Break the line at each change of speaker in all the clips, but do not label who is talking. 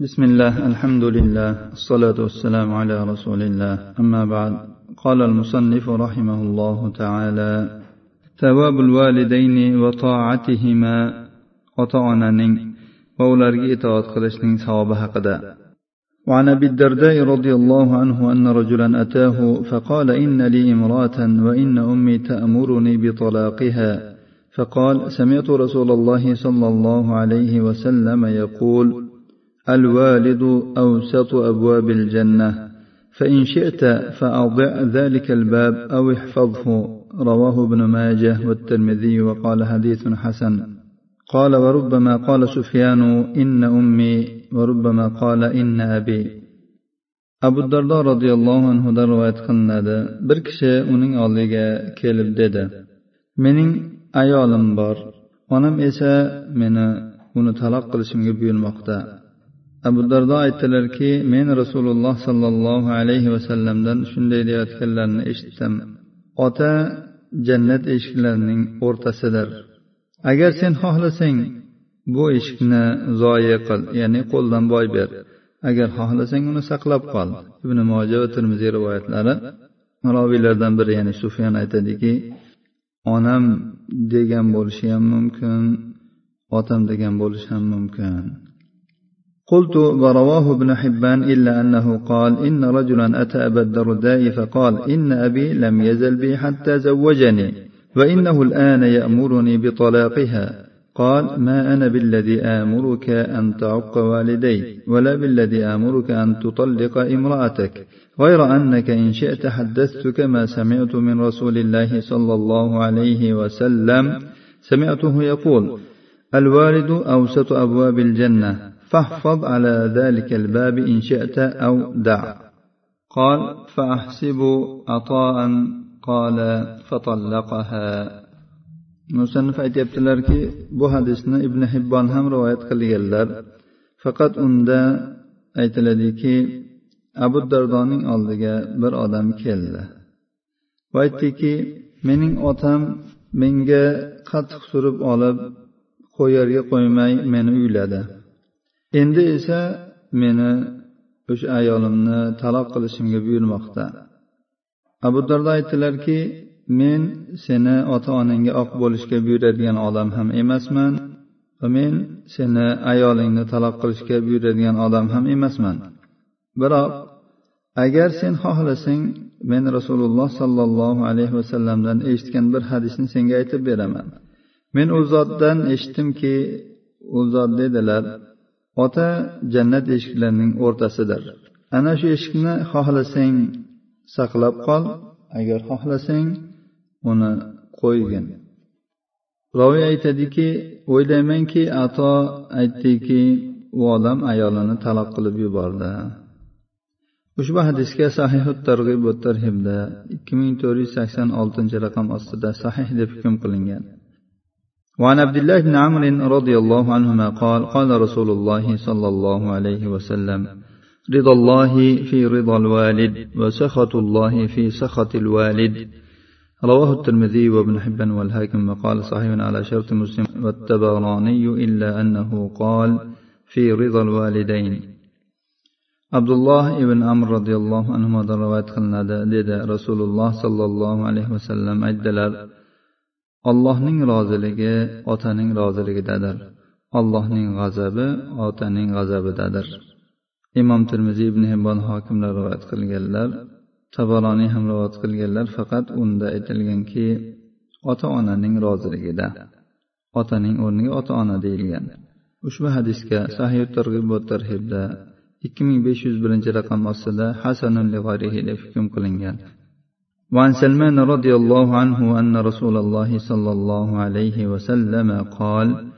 بسم الله الحمد لله الصلاة والسلام على رسول الله أما بعد. قال المصنف رحمه الله تعالى ثواب الوالدين وطاعتهما وطعنن وأولارك إطاعت قلشن ثواب هقدا وعن أبي الدرداء رضي الله عنه أن رجلا أتاه فقال إن لي امرأة وإن أمي تأمرني بطلاقها فقال سمعت رسول الله صلى الله عليه وسلم يقول الوالد أوسط أبواب الجنة فإن شئت فأضع ذلك الباب أو احفظه رواه ابن ماجه والترمذي وقال حديث حسن قال وربما قال سفيان إن أمي وربما قال إن أبي abu dardo roziyallohu anhudan rivoyat qilinadi bir kishi uning oldiga kelib dedi mening ayolim bor onam esa meni uni taloq qilishimga buyurmoqda Abu dardo aytdilarki men rasululloh sollallohu alayhi vasallamdan shunday deyayotganlarini eshitdim. Ota jannat eshiklarining o'rtasidir. Agar sen xohlasang bu eshikni zoyi qil ya'ni qo'ldan boy ber. Agar xohlasang uni saqlab qol. Ibn moja va termiziy rivoyatlari roviylardan biri ya'ni sufyan aytadiki onam degan bo'lishi ham mumkin otam degan bo'lishi ham mumkin. قلت ورواه ابن حبان إلا أنه قال إن رجلا أتى أبا الدرداء فقال إن أبي لم يزل بي حتى زوجني وإنه الآن يأمرني بطلاقها. قال ما أنا بالذي آمرك أن تعق والدي ولا بالذي آمرك أن تطلق امرأتك. غير أنك إن شئت حدثتك ما سمعت من رسول الله صلى الله عليه وسلم. سمعته يقول الوالد أوسط أبواب الجنة. فاحفظ على ذلك الباب إن شئت أو دع قال فأحسب عطاء قال فطلقها musannif aytyaptilarki bu hadisni ibn hibbon ham rivoyat qilganlar faqat unda aytiladiki abu dardoning oldiga bir odam keldi va aytdiki mening otam menga qattiq surib olib qo'yarga qo'ymay meni uyladi endi esa meni o'sha ayolimni taloq qilishimga buyurmoqda. Abu dardo aytdilarki men seni ota onangga oq bo'lishga buyuradigan odam ham emasman va men seni ayolingni taloq qilishga buyuradigan odam ham emasman. Biroq agar sen xohlasang men rasululloh sollallohu alayhi vasallamdan eshitgan bir hadisni senga aytib beraman. Men u zotdan eshitdimki u zot dedilar ota jannat eshiklarining o'rtasidir. Ana shu eshikni xohlasang saqlab qol. Agar xohlasang uni qo'ygin roviy aytadiki o'ylaymanki ato aytdiki u odam ayolini taloq qilib yubordi. Ushbu hadisga sahihu targ'ib va tarhibda ikki ming to'rt yuz sakson oltinchi raqam ostida sahih deb hukm qilingan. وعن عبد الله بن عمرو رضي الله عنهما قال قال رسول الله صلى الله عليه وسلم رضا الله في رضا الوالد وسخط الله في سخط الوالد. رواه الترمذي وابن حبان والهاكم وقال صحيح على شرط مسلم والتبراني إلا أنه قال في رضا الوالدين. عبد الله بن عمرو رضي الله عنهما روايات qilinadi dedi rasululloh sollallohu alayhi vasallam aytdilar allohning roziligi otaning roziligidadir. Allohning g'azabi otaning g'azabidadir. Imom termiziy ibn hibbon hokimlar rivoyat qilganlar tabaroniy ham rivoyat qilganlar faqat unda aytilganki ota onaning roziligida otaning o'rniga ota ona deyilgan. Ushbu hadisga sahih targ'ib va tarhibda ikki ming besh yuz birinchi raqam ostida hasanun deb hukm qilingan. وعن سلمان رضي الله عنه أن رسول الله صلى الله عليه وسلم قال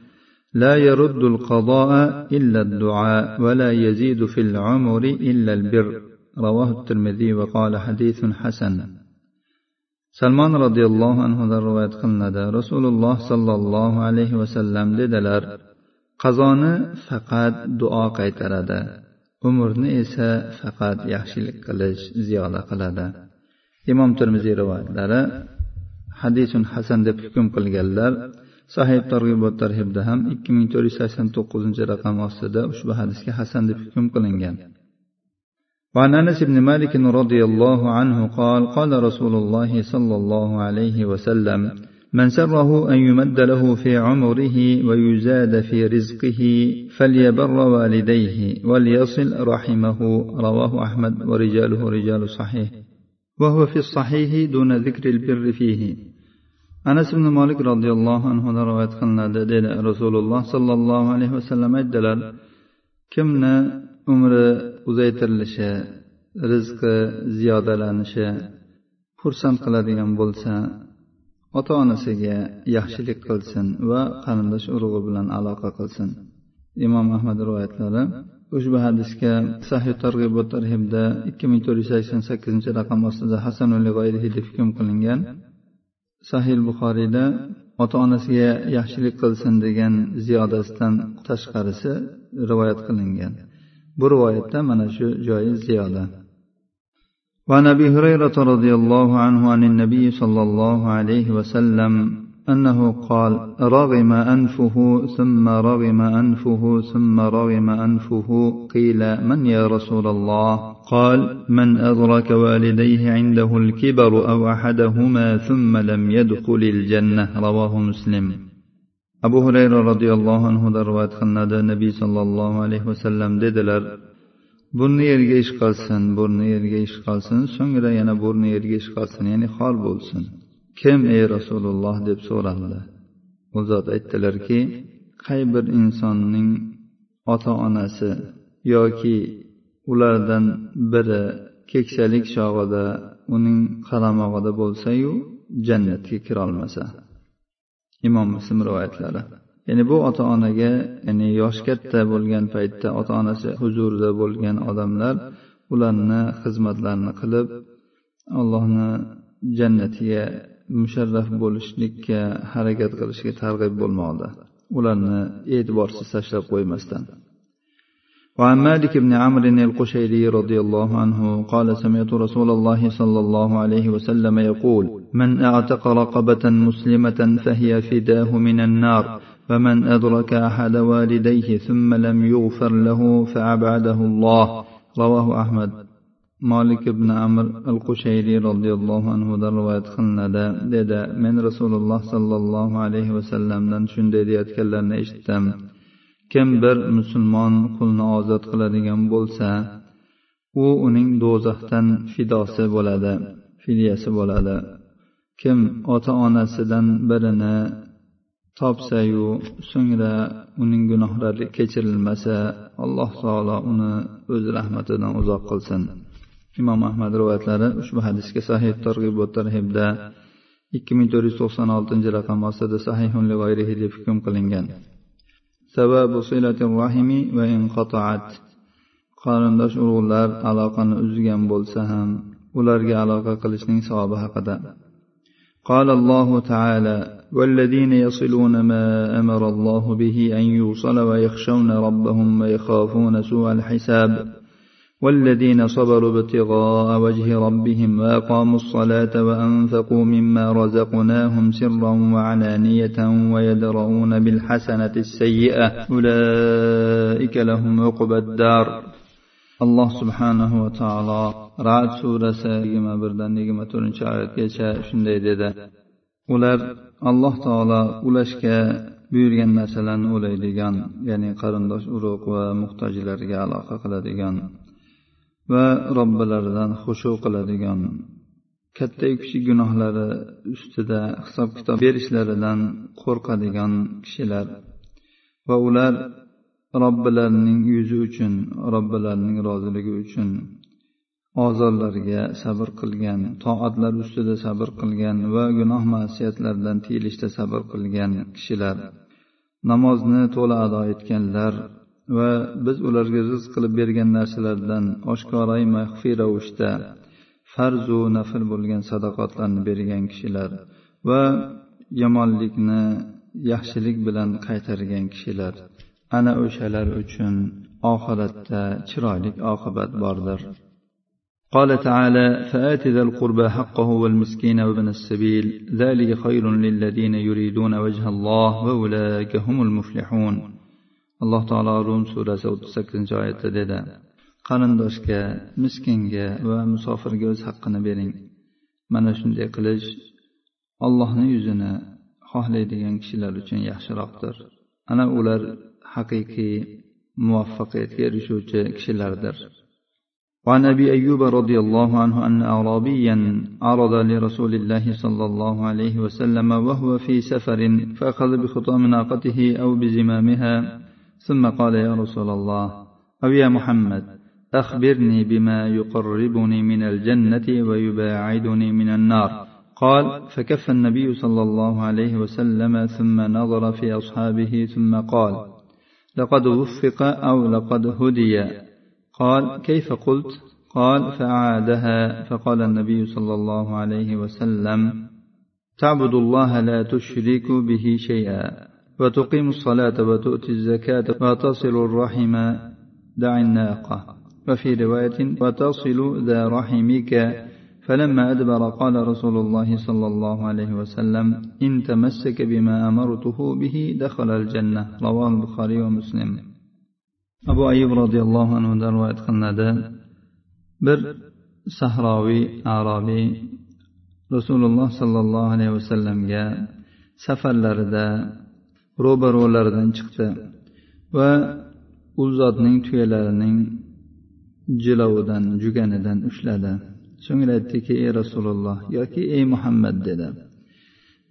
لا يرد القضاء إلا الدعاء ولا يزيد في العمر إلا البر. رواه الترمذي وقال حديث حسن. سلمان رضي الله عنه رواية قلنا رسول الله صلى الله عليه وسلم لدلر قضانا فقط دعاء قيتر عمرنا إسا فقط يحشي قلش زيادة قلده. Imom termiziy rivoyatlari hadisun hasan deb hukm qilganlar sahih targ'ibot tarhibda ham ikki ming to'rt yuz sakson to'qqizinchi raqam ostida ushbu hadisga hasan deb hukm qilingan وعن انس بن مالك رضي الله عنه قال قال رسول الله صلى الله عليه وسلم من سره ان يمد له في عمره ويزاد في رزقه فليبر والديه وليصل رحمه رواه احمد ورجاله رجال صحيح وهو في الصحيح دون ذكر البر فيه anas ibn molik roziyallohu anhudan rivoyat qilinadi dedi rasululloh sollallohu alayhi vasallam aytdilar kimni umri uzaytirilishi rizqi ziyodalanishi xursand qiladigan bo'lsa ota onasiga yaxshilik qilsin va qarindosh urug'i bilan aloqa qilsin imom ahmad rivoyatlari ushbu hadisga sahih targ'ibot tarhibda ikki ming to'rt yuz sakson sakkizinchi raqam ostida hasanul deb hukm qilingan sahil buxoriyda ota onasiga yaxshilik qilsin degan ziyodasidan tashqarisi rivoyat qilingan bu rivoyatda mana shu joyi ziyoda وعن ابي هريره رضي الله عنه عن النبي صلى الله عليه وسلم أنه قال رغم أنفه ثم رغم أنفه ثم رغم أنفه قيل من يا رسول الله؟ قال من أدرك والديه عنده الكبر أو أحدهما ثم لم يدخل الجنة؟ رواه مسلم. أبو هريرة رضي الله عنه دروات خندا النبي صلى الله عليه وسلم ددلر burni yerga ish qolsin burni yerga ish qolsin so'ngra yana burni yerga ish qolsin kim ey rasululloh deb so'raldi u zot aytdilarki qay bir insonning ota onasi yoki ulardan biri keksalik chog'ida uning qaramog'ida bo'lsayu jannatga kirolmasa. Imom muslim rivoyatlari. Ya'ni bu ota onaga ya'ni yoshi katta bo'lgan paytda ota onasi huzurida bo'lgan odamlar ularni xizmatlarini qilib allohni jannatiga musharraf bo'lishlikka harakat qilishga targ'ib bo'lmoqda. Ularni e'tiborsiz tashlab qo'ymasdan. وعن مالك بن عمرو القشيري رضي الله عنه قال سمعت رسول الله صلى الله عليه وسلم يقول من اعتق رقبة مسلمة فهي فداه من النار فمن أدرك أحد والديه ثم لم يغفر له فأبعده الله رواه أحمد molik ibn amr al qushayriy roziyallohu anhudan rivoyat qilinadi dedi men rasululloh sollallohu alayhi vasallamdan shunday deyayotganlarini eshitdim. Kim bir musulmon qulni ozod qiladigan bo'lsa u uning do'zaxdan fidosi bo'ladi fidyasi bo'ladi. Kim ota onasidan birini topsayu so'ngra uning gunohlari kechirilmasa alloh taolo uni o'z rahmatidan uzoq qilsin. imom ahmad rivoyatlari ushbu hadisga sahih targ'ibot tarhibda ikki ming to'rt yuz to'qson oltinchi raqam ostida sahihun deb hukm qilingan sababu rahimi va inqatoat qarindosh urug'lar aloqani uzgan bo'lsa ham ularga aloqa qilishning savobi haqida قال الله تعالى والذين يصلون ما امر الله به ان يوصل ويخشون ربهم ويخافون سوء الحساب والذين صبروا ابتغاء وجه ربهم وأقاموا الصلاة وأنفقوا مما رزقناهم سرا وعلانية ويدرؤون بالحسنة السيئة أولئك لهم عقبى الدار alloh subhanahu va taolo rad surasi yigirma birdan yigirma to'rtinchi oyatgacha shunday dedi ular alloh taolo ulashga buyurgan narsalarni o'laydigan ya'ni qarindosh urug' va muhtojlarga aloqa qiladigan va robbilaridan xushu qiladigan katta kichik gunohlari ustida hisob kitob berishlaridan qo'rqadigan kishilar va ular robbilarining yuzi uchun robbilarining roziligi uchun ozorlarga sabr qilgan toatlar ustida sabr qilgan va gunoh masiyatlardan tiyilishda sabr qilgan kishilar. Namozni to'la ado etganlar va biz ularga rizq qilib bergan narsalardan oshkoray maxfiy ravishda farzu nafl bo'lgan sadoqatlarni bergan kishilar va yomonlikni yaxshilik bilan qaytargan kishilar ana o'shalar uchun oxiratda chiroyli oqibat bordir قال تعالى فآت ذا القربى حقه والمسكين وابن السبيل ذلك خير للذين يريدون وجه الله وأولئك هم المفلحون alloh taolo rum surasi o'ttiz sakkizinchi oyatda dedi qarindoshga miskinga va musofirga o'z haqqini bering mana shunday qilish ollohni yuzini xohlaydigan kishilar uchun yaxshiroqdir ana ular haqiqiy muvaffaqiyatga erishuvchi kishilardir وعن ابي ايوب رضي الله عنه ان اعرابيا عرض لرسول الله صلى الله عليه وسلم وهو في سفر فاخذ بخطام ناقته او بزمامها ثم قال يا رسول الله أو يا محمد أخبرني بما يقربني من الجنة ويباعدني من النار. قال فكف النبي صلى الله عليه وسلم ثم نظر في أصحابه ثم قال لقد وفق أو لقد هدي. قال كيف قلت؟ قال فعادها. فقال النبي صلى الله عليه وسلم تعبد الله لا تشرك به شيئا. وتقيم الصلاة وتؤتي الزكاة وتصل الرحم دع الناقة. وفي رواية وتصل ذا رحمك فلما أدبر قال رسول الله صلى الله عليه وسلم إن تمسك بما أمرته به دخل الجنة. رواه البخاري ومسلم. abu ayub roziyallohu anhudan rivoyat qilinadi bir sahroviy arobiy rasululloh sollallohu alayhi vasallamga safarlarida ro'barolaridan chiqdi va u zotning tuyalarining jilovidan juganidan ushladi. So'ngra aytdiki ey rasululloh yoki ey muhammad dedi.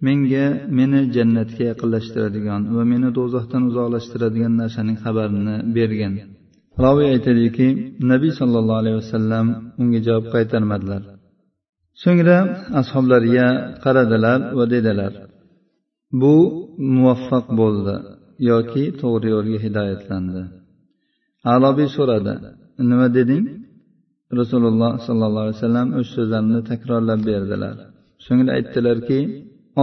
Menga meni jannatga yaqinlashtiradigan va meni do'zaxdan uzoqlashtiradigan narsaning xabarini bergin. Roviy aytadiki nabiy sollallohu alayhi vasallam unga javob qaytarmadilar. So'ngra ashoblariga qaradilar va dedilar bu muvaffaq bo'ldi yoki to'g'ri yo'lga hidoyatlandi. Alobiy so'radi nima deding? Rasululloh sollallohu alayhi vasallam o'sha so'zlarni takrorlab berdilar. So'ngra aytdilarki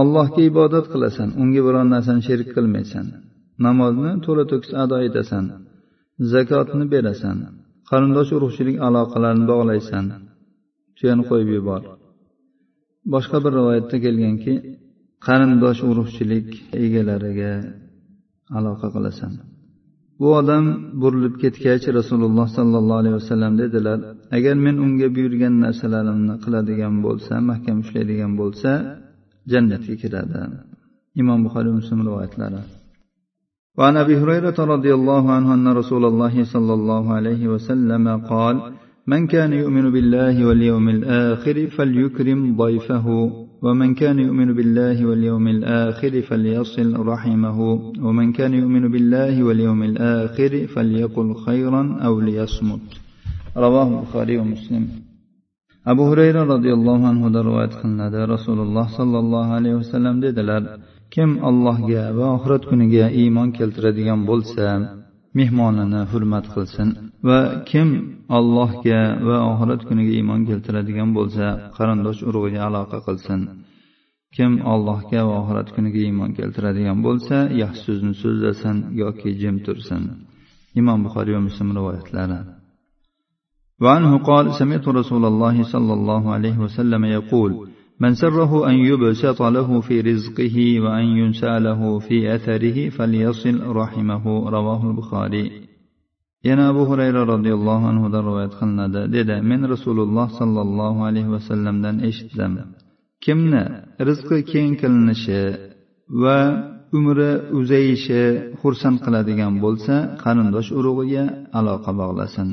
allohga ibodat qilasan unga biron narsani sherik qilmaysan. Namozni to'la to'kis ado etasan zakotni berasan qarindosh urug'chilik aloqalarini bog'laysan. Tuyani qo'yib yubor. Boshqa bir rivoyatda kelganki qarindosh urug'chilik egalariga aloqa qilasan bu odam burilib ketgach rasululloh sollallohu alayhi vasallam dedilar agar men unga buyurgan narsalarimni qiladigan bo'lsa mahkam ushlaydigan bo'lsa jannatga kiradi imom buxoriy muslim rivoyatlari وعن ابي هريره رضي الله عنه ان رسول الله صلى الله عليه وسلم قال من كان يؤمن بالله واليوم الاخر فليكرم ضيفه ومن كان يؤمن بالله واليوم الاخر فليصل رحمه ومن كان يؤمن بالله واليوم الاخر فليقل خيرا او ليصمت رواه البخاري ومسلم abu hurayra roziyallohu anhudan rivoyat qilinadi rasululloh sollallohu alayhi vasallam dedilar kim allohga va oxirat kuniga iymon keltiradigan bo'lsa mehmonini hurmat qilsin va kim allohga va oxirat kuniga iymon keltiradigan bo'lsa qarindosh urug'iga aloqa qilsin kim allohga va oxirat kuniga iymon keltiradigan bo'lsa yaxshi so'zni so'zlasin yoki jim tursin imom buxoriy va muslim rivoyatlari وعنه قال سمعت رسول الله صلى الله عليه وسلم يقول من سره أن يبسط له في رزقه وأن ينسى له في أثره فليصل رحمه رواه البخاري yana abu hurayra roziyallohu anhudan rivoyat qilinadi dedi men rasululloh sollallohu alayhi vasallamdan eshitdim kimni rizqi keng qilinishi va umri uzayishi xursand qiladigan bo'lsa qarindosh urug'iga aloqa bog'lasin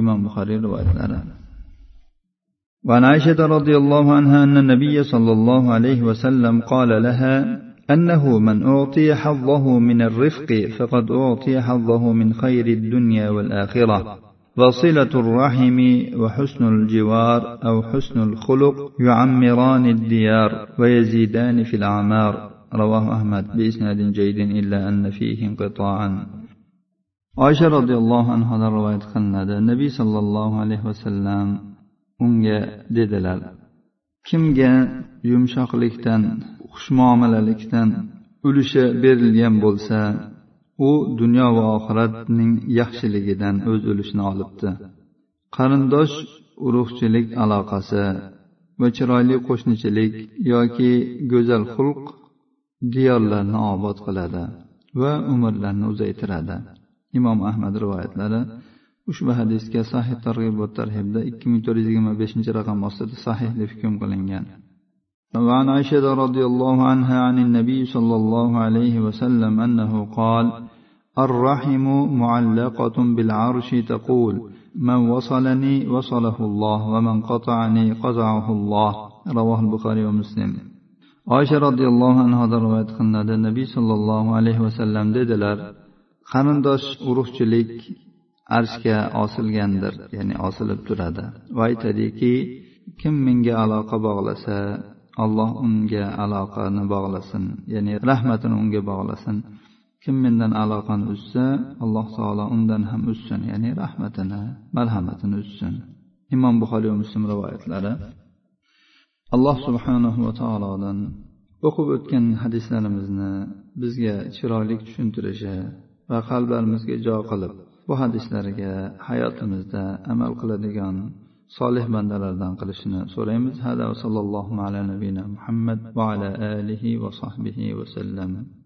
imom buxoriy rivoyatlari وعن عائشة رضي الله عنها أن النبي صلى الله عليه وسلم قال لها أنه من أعطي حظه من الرفق فقد أعطي حظه من خير الدنيا والآخرة. وصلة الرحم وحسن الجوار أو حسن الخلق يعمران الديار ويزيدان في الأعمار. رواه أحمد بإسناد جيد إلا أن فيه انقطاعا. oysha roziyallohu anhodan rivoyat qilinadi nabiy sollallohu alayhi vasallam unga dedilar kimga yumshoqlikdan xushmuomalalikdan ulushi berilgan bo'lsa u dunyo va oxiratning yaxshiligidan o'z ulushini olibdi. Qarindosh urug'chilik aloqasi va chiroyli qo'shnichilik yoki go'zal xulq diyorlarni obod qiladi va umrlarni uzaytiradi. Imom ahmad rivoyatlari ushbu hadisga sahih targ'ib va tarhibda ikki ming to'rt yuz yigirma beshinchi raqam ostida sahih deb hukm qilingan. وعن عائشة رضي الله عنها عن النبي صلى الله عليه وسلم أنه قال الرحم معلقة بالعرش تقول من وصلني وصله الله ومن قطعني قطعه الله رواه البخاري ومسلم oysha roziyallohu anhodan rivoyat qilinadi nabiy sollallohu alayhi vasallam dedilar qarindosh urug'chilik arshga osilgandir ya'ni osilib turadi va aytadiki kim menga aloqa bog'lasa alloh unga aloqani bog'lasin ya'ni rahmatini unga bog'lasin. Kim mendan aloqani uzsa alloh taolo undan ham uzsin ya'ni rahmatini marhamatini uzsin. Imom buxoriy va muslim rivoyatlari. Alloh subhanahu va taolodan o'qib o'tgan hadislarimizni bizga chiroyli tushuntirishi va qalblarimizga jo qilib bu hadislarga hayotimizda amal qiladigan صالح بندل قلشنا سليمان هذا وصلى الله على نبينا محمد وعلى آله وصحبه وسلم.